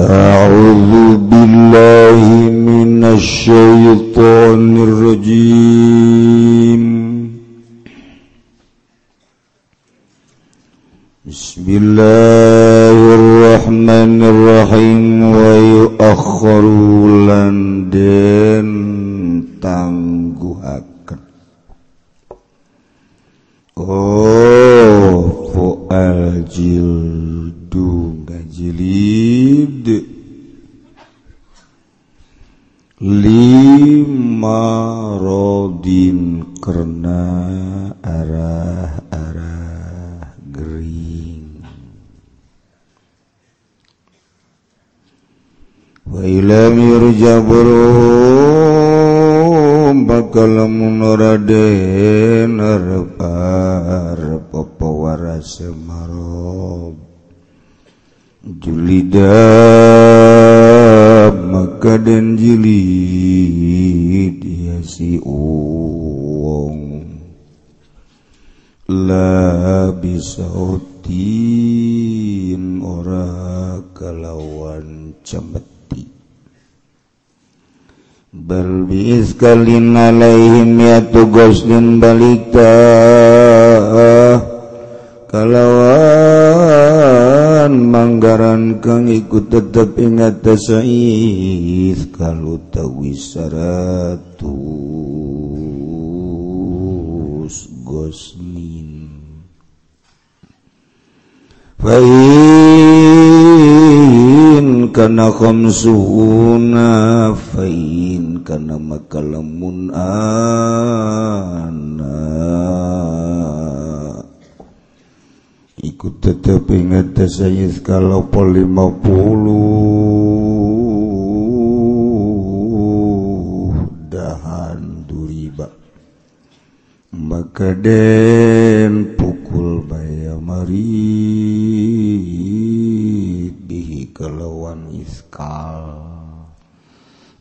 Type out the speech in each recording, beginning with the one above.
أعوذ بالله من الشيطان الرجيم بسم الله الرحمن الرحيم ويؤخر لندن tangguhaken Oh kering Wailam yurja burum bakal munuraden arep arep apa warase marob Julida maka dan jilid ya si uwong la bisautin ora kalawan cemeti. Bal bi iskalin alaihim ya tugoslin balita. Kalawan manggaran kang ikut tetep ingat tasais kalau tawi saratus gosni Fain kana khamsuna fain kana makalamun ana. Ikut tetep ingat sayyid kalau pol 50 dahan duriba. Maka den pukul bayamari kelawan iskal.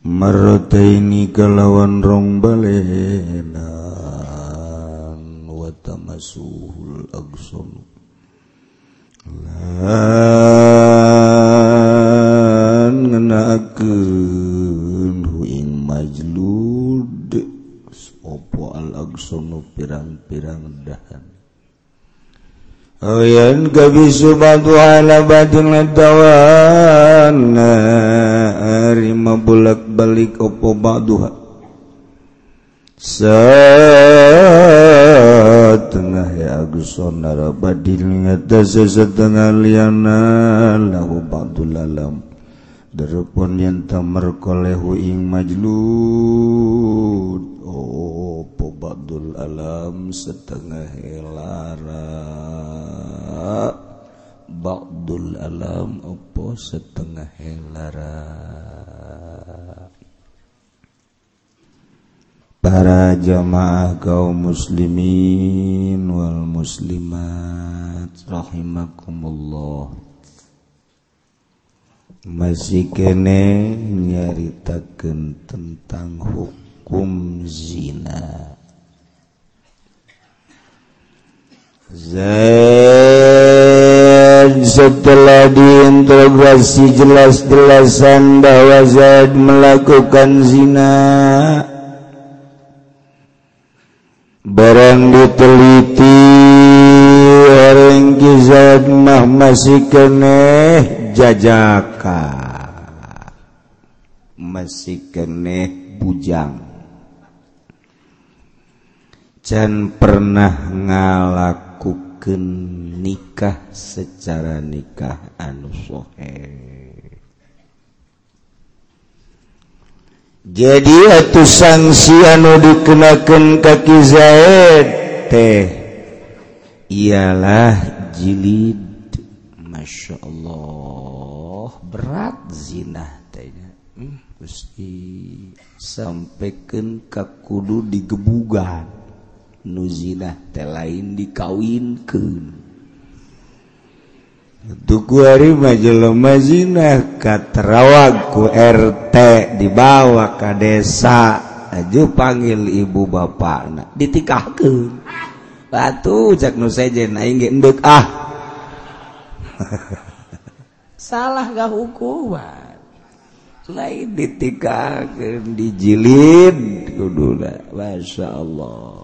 Mertaini kelawan rong balenan. Watamasuhul agson lan ngenakeun hu majlud. Opo al agsonu pirang-pirang dahan. kabidawana bulak balik opo baduha setengah ya Agus sonara badil ngatasi setengah liana lahu ba'dul alam Darupun yang tamer kolehu ing majlud Opo ba'dul alam setengah larang Ba'dul alam opo setengah helara. Para jamaah kaum muslimin wal muslimat rahimakumullah. Masih kene nyaritakan tentang hukum zina. Zaid setelah diinterogasi jelas-jelasan bahwa Zaid melakukan zina Barang diteliti orang Zaid mah masih keneh jajaka Masih keneh bujang. Can pernah ngalak ke nikah secara nikah anushohe jadi atuh sanksi anu dikenakan kaki Zaid teh ialah jilid Masya Allah berat zina tehnya. hmm, Gusti sampaikan kakudu digebugan nuzina teh lain dikawinkan hari majelma zina katerawagku RT dibawa ke desa. Aju panggil ibu bapak na ditikahkan batu cak nu sejen aing endek ah. Salah gak hukuman. Lain ditikahkan dijilid kuduna masya Allah.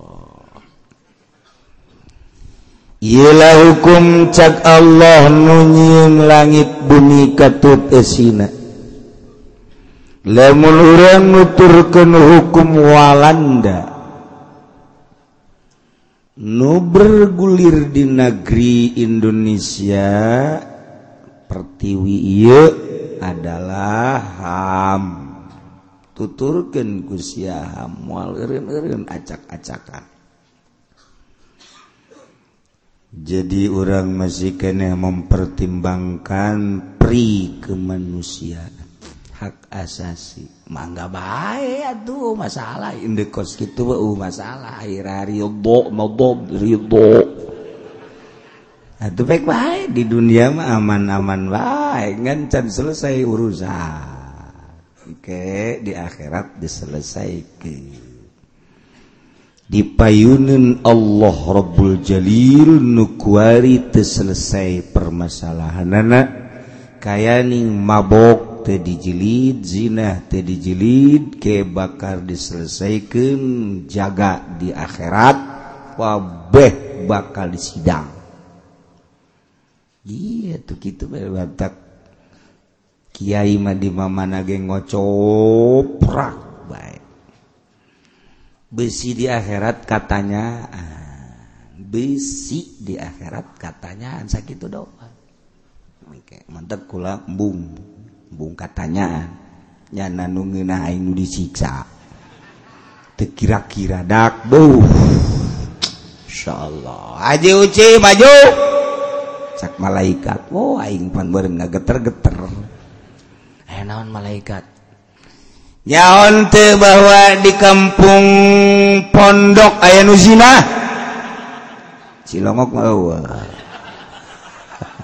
Ilah hukum cak Allah nunyiin langit bumi katut esina. Lemun urang nuturkeun hukum Walanda. Nu bergulir di negeri Indonesia pertiwi ieu adalah HAM. Tuturkeun ku sia HAM moal eureun-eureun acak-acakan. jadi orang masih kene mempertimbangkan pri kemanusiaan. Hak asasi. Mangga bae aduh masalah. Indekos kitu uh, masalah. Akhirnya ridho mabob ridho atuh baik bae di dunia mah aman-aman bae ngancan selesai urusan. Oke di akhirat diselesaikan. Dipayunin Allah Rabbul Jalil nukuari terselesai permasalahan anak kaya ning mabok te dijilid zina te dijilid ke bakar diselesaikan jaga di akhirat wabeh bakal disidang. Iya tuh gitu batak kiai mah di mana ngocoprak besi di akhirat katanya ah, besi di akhirat katanya ah, sakit itu doa Oke, mantap kula bung. Bung katanya nyana nungguin aing disiksa. Tekira-kira dak buh insyaallah. Aji uci maju. Sak malaikat. Oh aing pan bareng geter-geter. Eh naon malaikat? nyaonte bahwa di kampung pondok aya nuzina cilongok mau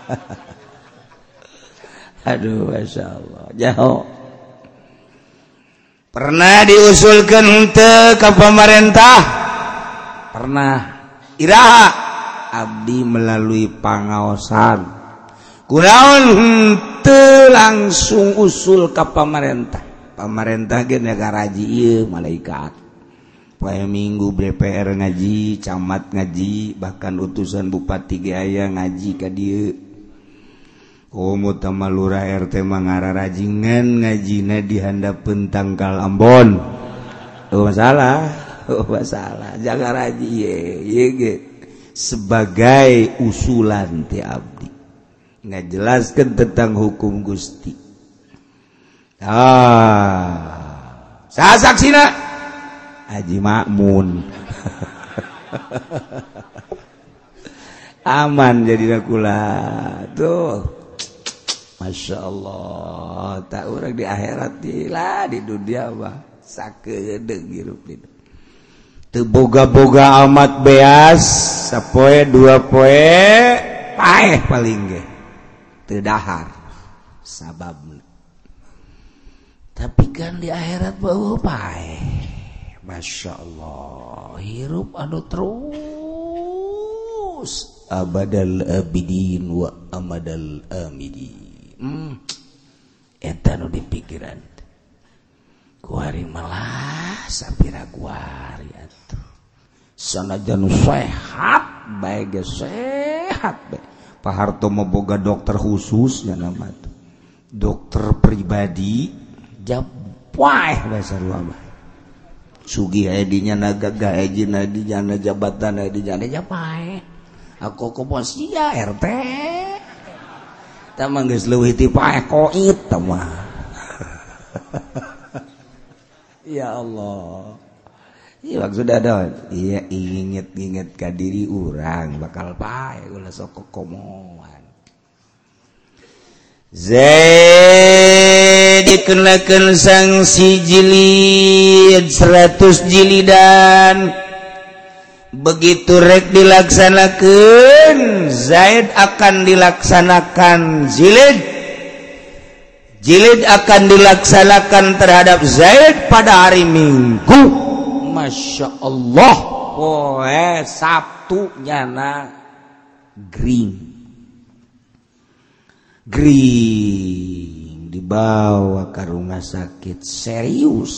aduh masya Allah. Jauh pernah diusulkan untuk ke pemerintah? Pernah. Iraha. Abdi melalui pangaosan kunaon henteu langsung usul ke pemerintah? pamarentah ge negaraji ieu malaikat poe minggu DPR ngaji camat ngaji bahkan utusan bupati ge aya ngaji ka dieu oh, Komo tama lurah RT mangara rajingan ngajina di handapeun tangkal Ambon. Oh masalah, oh masalah. Jangan raji ye, ye ge. Sebagai usulan ti abdi. Ngajelaskeun tentang hukum Gusti. Ah. Saya saksina Haji Makmun. Aman jadi nakula tuh. Masya Allah. Tak orang di akhirat lah di dunia mah. Sakedeng hirup hidup boga-boga amat beas. Sappoe dua poe. Paeh paling terdahar. Sabab tapi kan di akhirat bahwa paeh Masya Allah hirup anu terus. Abadal abidin wa amadal amidin. Hmm. eta nu di pikiran kuari malah sapira kuari atuh. Sanajan sehat baik sehat Pak Harto mau boga dokter khusus ya nama tuh. Dokter pribadi japai bahasa ruang sugi edinya naga gaji nadi jana jabatan nadi jana japai aku komosia RT tamang geus leuwih ti pae koit tamah ya Allah. Iya sudah ada iya inget-inget ke diri orang bakal pae ulah sok komoan dikenakan sanksi jilid 100 jilidan. Begitu rek dilaksanakan Zaid akan dilaksanakan jilid. Jilid akan dilaksanakan terhadap Zaid pada hari Minggu. Masya Allah. Woe eh, Sabtu nyana green. Green. Dibawa ke rumah sakit serius.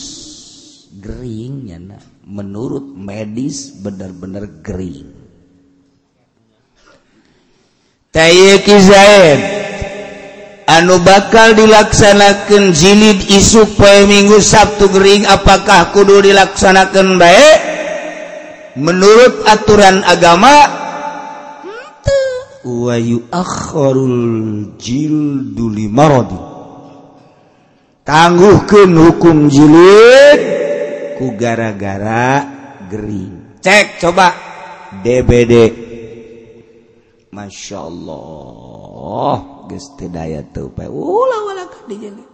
Greennya nah. menurut medis benar-benar Green. Tayyaki Zaid anu bakal dilaksanakan jilid isuk poe minggu Sabtu Gering apakah kudu dilaksanakan baik menurut aturan agama wa yuakhkharul jildu limaradi tangguhkeun hukum jilid ku gara-gara gering cek coba DBD Masya Allah geus teu daya teu pae ulah wala ka dijeleuk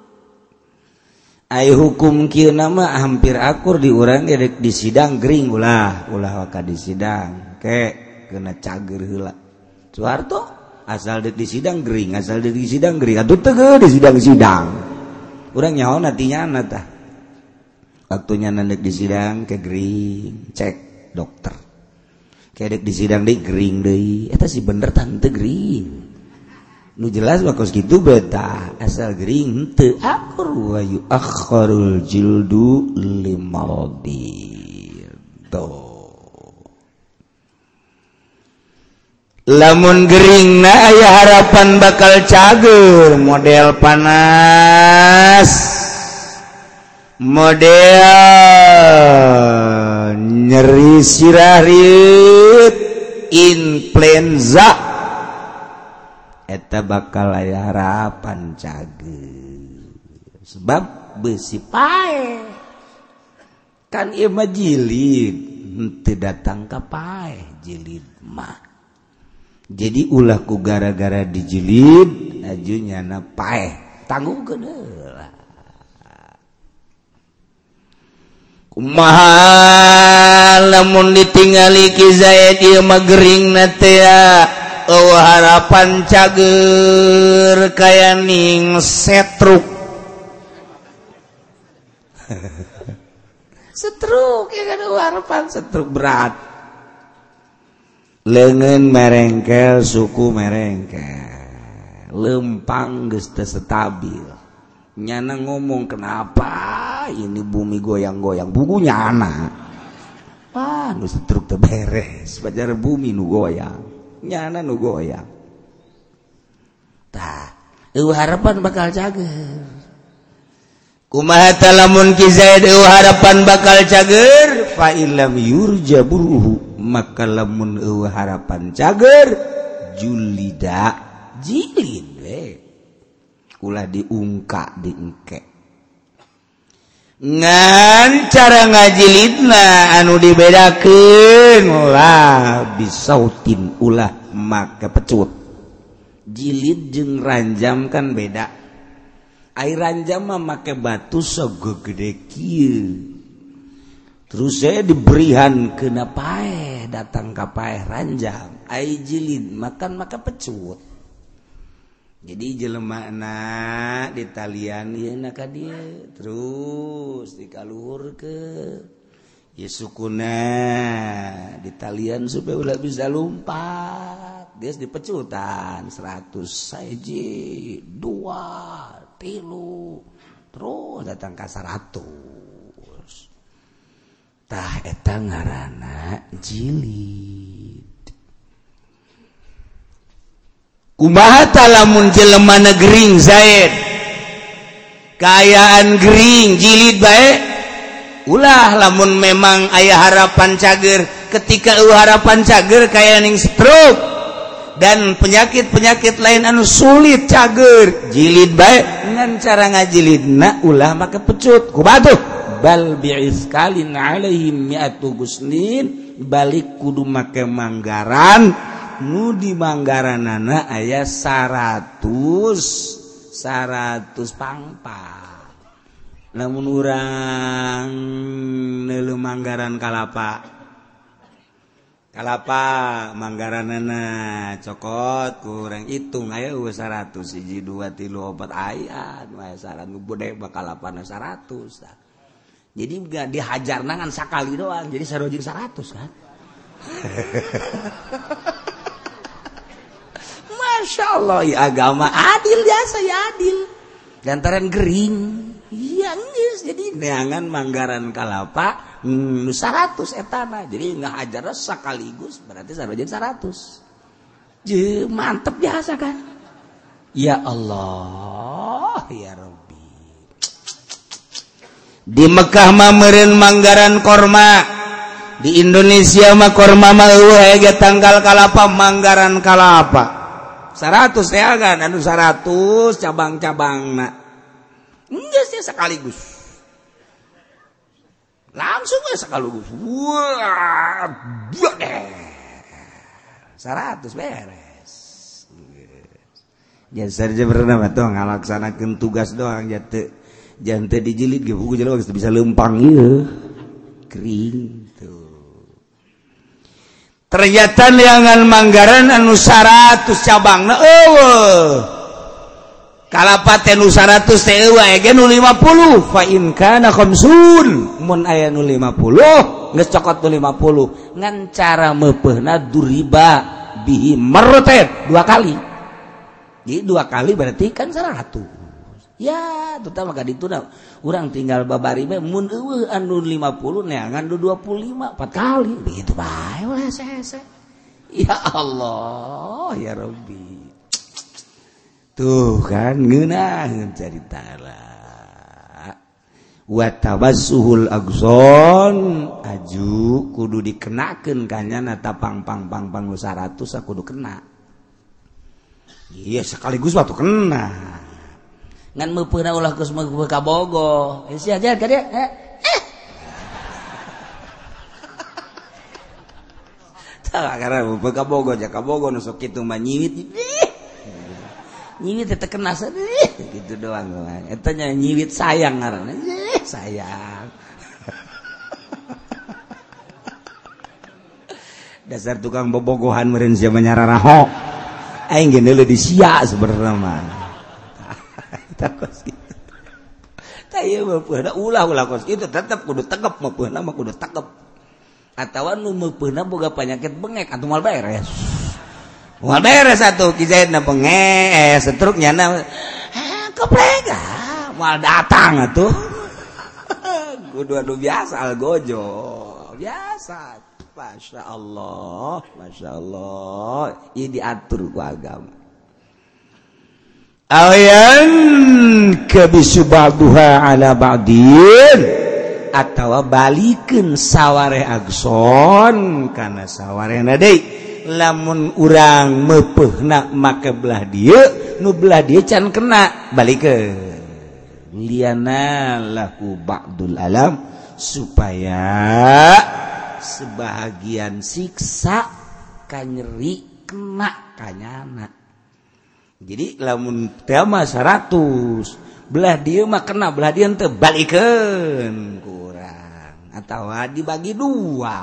ay hukum kieu nama hampir akur di urang di sidang gering ulah ulah waka di sidang. Ke kena cager heula. Soeharto asal di sidang gering asal di sidang gering. Atau tege di sidang sidang. Orang nyawa nantinya nata waktunya nandek di sidang ke gering cek dokter. Kedek di sidang deh gering deh itu sih bener tante gering. Nu jelas wakos gitu beta asal gering te akur wayu akharul jildu limaldi tuh. lamun Gering nah aya harapan bakal cager model panas. Model nyeri sirahit influenza. Eta bakal aya harapan cagur sebab besi pae. Kan ieu mah jilid teu datang ka pae jilid mah. jadi ulahku gara-gara dijilid ajunya na paeh. Tanggung gede kumaha lamun ditingali ki Zaid ieu mah gering na teh oh, harapan cager kaya ning setruk. Setruk ya kan harapan setruk berat. Lengan merengkel suku merengkel. Lempang geus stabil. Nyana ngomong kenapa ini bumi goyang-goyang? Bukunya anak ah nu setruk teu beres. Pajar bumi nu goyang. Nyana nu goyang. Tah harapan bakal cager. Kumaha talamun ki zaid harapan bakal cager? Fa illam yurja buruhu maka lamun harapan cager. Julida. Jilid we. Ulah diungka diengke ngan cara ngajilidna anu dibedakeun. Ulah bisautin ulah make pecut jilid jeung ranjam kan beda. Air ranjam mah make batu sogo gede kieu. Terus saya diberihan kenapa datang kapal ranjang. Ai jilid makan maka pecut. Jadi jelemakna di talian ya nak dia terus dikalur ke ya sukuna di talian supaya ulah bisa lompat. Dia dipecutan seratus saji dua tilu. Terus datang ke eta ngaranana jilid. Kumaha lamun jelema negering Zaid? Kaayaan Gering jilid baik ulah lamun memang ayah harapan cager. Ketika harapan cager kayaning stroke. Dan penyakit-penyakit lain anu sulit cager. Jilid baik dengan cara ngajilid na ulah maka pecut kubatuh bal bi'izkalin alaihim mi'atu gusnin. Balik kudu make manggaran. Nu di manggaranana aya saratus saratus pangpa. Namun orang nelu manggaran kalapa? Kalapa manggaranana? Cokot kurang hitung aya 100 saratus dua tilu obat ayat aya saran gede bakal apa saratus. Jadi nggak dihajar nangan sekali doang. Jadi sarojin seratus kan? Masya Allah ya agama. Adil biasa ya adil. Gantaran Gering. Yang jadi neangan Manggaran kalapa hmm, 100 etana. Jadi nggak ajar sekaligus berarti sama jadi 100 Je, mantep biasa kan? Ya Allah ya Robbi di Mekkah mamerin Manggaran korma. Di Indonesia mah korma mah tanggal kalapa Manggaran kalapa. 100 ya kan anu 100 cabang-cabangna. Enggak sih sekaligus. Langsung ya sekaligus. Wah deh. 100 beres. Ya sarja bernama tuh ngalaksanakan tugas doang jatuh. jante dijilid ge buku jelema geus bisa lempang ieu. Kering tuh. Ternyata liangan manggaran anu 100 cabang na eueuh kalapaten nu 100 teh eueuh ge nu 50 fa in kana khamsun. Mun aya nu 50 geus cokot nu 50 ngan cara meupeuhna duriba bihi marratat dua kali. Jadi dua kali berarti kan 100 ya terutama gak dituna orang tinggal babari bae mun eueuh anu 50 neangan du 25 4 kali. Begitu bae weh sese ya Allah ya Rabbi. Tuh kan ngeunaheun carita wa tabassuhul agzon aju kudu dikenakeun kanyana tapang pang pang pang 100 kudu kena. Iya sekaligus waktu kena. Ngan meupeuhna ulah geus ka bogo isi aja ka dia eh. Tah karena meupeuh ka bogo ja ka bogo nu sok kitu mah nyiwit. Nyiwit teh kena gitu doang eta nya nyiwit sayang ngaranna. Sayang. Dasar tukang bobogohan meureun sia nyararaho. Aing ge neuleuh disia sebenarnya mah. itu tetap kudu tegap mau kudu takep atau pernah boga penyakit bengek atau mal beres. Mal beres satu kisah na bengek setruknya na eh, keprega. Mal datang tuh kudu aduh biasa algojo biasa. Masya Allah Masya Allah. Ini diatur ku agama. Alian kebisubaha ala badin. Atau balikin sawware Agson karena sawware naday lamun urang mepehnak make belah dia nubelah dia can kena balik ke Liana laku Bakdul alam supaya sebahagian siksa kanyeri kena kanyana jadi lamun tema 100 belah dia mah kena belah dia ente balikan. Kurang. Atau dibagi dua.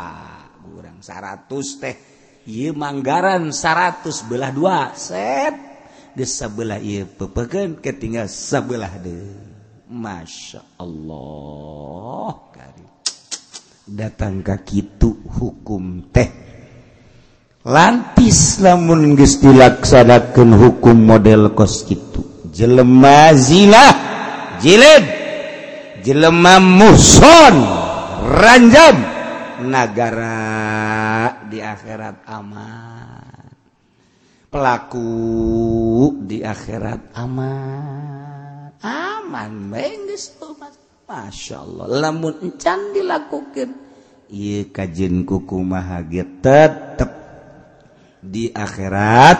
Kurang 100 teh. Iya manggaran 100 belah dua. Set. Di sebelah iya pepeken ketinggal sebelah deh. Masya Allah. Datang ke kitu hukum teh. lantis namun dilaksanakeun hukum model kos itu jelemazilah jilid jelema muson ranjam negara di akhirat aman. Pelaku di akhirat aman. Aman bengges Masya Allah lamun encan dilakukan iya kajin kuku mahagia tetep di akhirat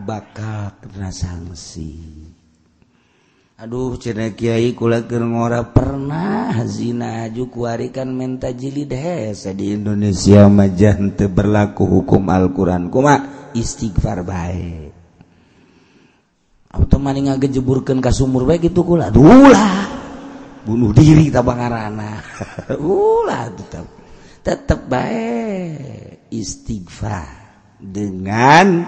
bakal kena sanksi Aduh cina Kyai kula ngora pernah zina jukuarikan menta jilid hese di Indonesia majan teu berlaku hukum Al-Qur'an kuma istighfar bae. Auto maning ngagejeburkeun ka sumur bae kitu kula. Ulah. Bunuh diri tabangarana. Ulah tetep. Tetep bae istighfar. dengan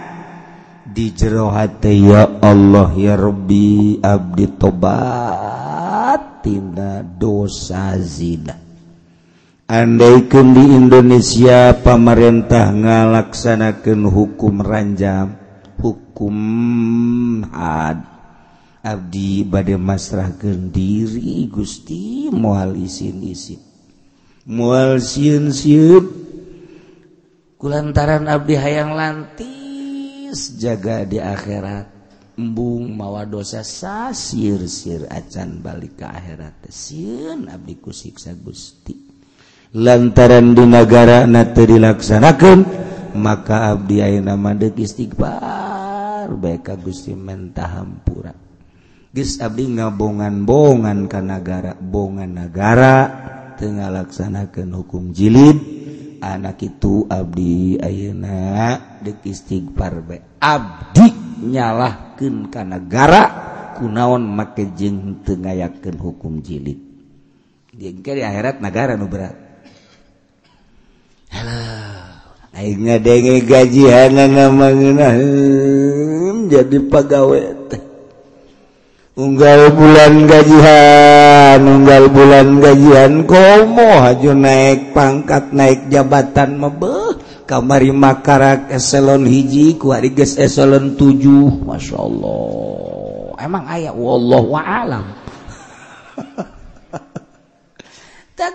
dijerohati ya Allah ya Rabbi abdi tobat tina dosa zina. Andaikan di Indonesia pemerintah ngalaksanakan hukum ranjam hukum had abdi bade masrah diri gusti mual isin isin mual sieun sieun kulantaran Abdi hayang lantis jaga di akhirat. Embung mawa dosa sasir sir acan balik ke akhirat. Siun abdi kusiksa gusti lantaran di negara nate dilaksanakan maka abdi ayeuna de istighfar baik gusti mentahampura geus abdi ngabongan-bongan ka negara bongan negara tengah laksanakan hukum jilid. anak itu Abdi Ayeuna de istighfar Abdi nyalahkan kanagara kunaon make jeng tengayakan hukum jilid. Jengke di akhirat negara nu berat. Aing ngadenge gaji hana nama jadi pegawai teh. unggal bulan gajian unggal bulan gajian komo haju naik pangkat naik jabatan mebe kamari makarak eselon hiji kuariges eselon tujuh. Masya Allah. Emang aya wallahu aalam alam. Tak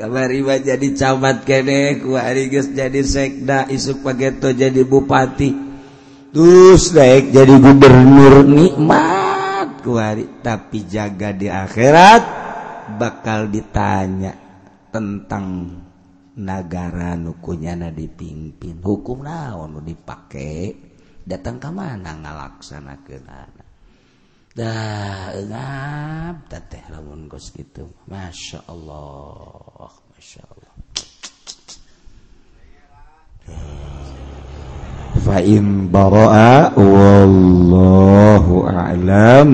kamari mah jadi camat kene kuariges jadi sekda isuk pageto jadi bupati. dus baik jadi gubernur nikmat kuari tapi jaga di akhirat bakal ditanya tentang negara nukunya na dipimpin. Hukum naon dipakai datang ke mana ngalaksana ke mana dah ngap teteh lamun kos gitu masya Allah masya Allah. Eh. fa in baraa wallahu a'lam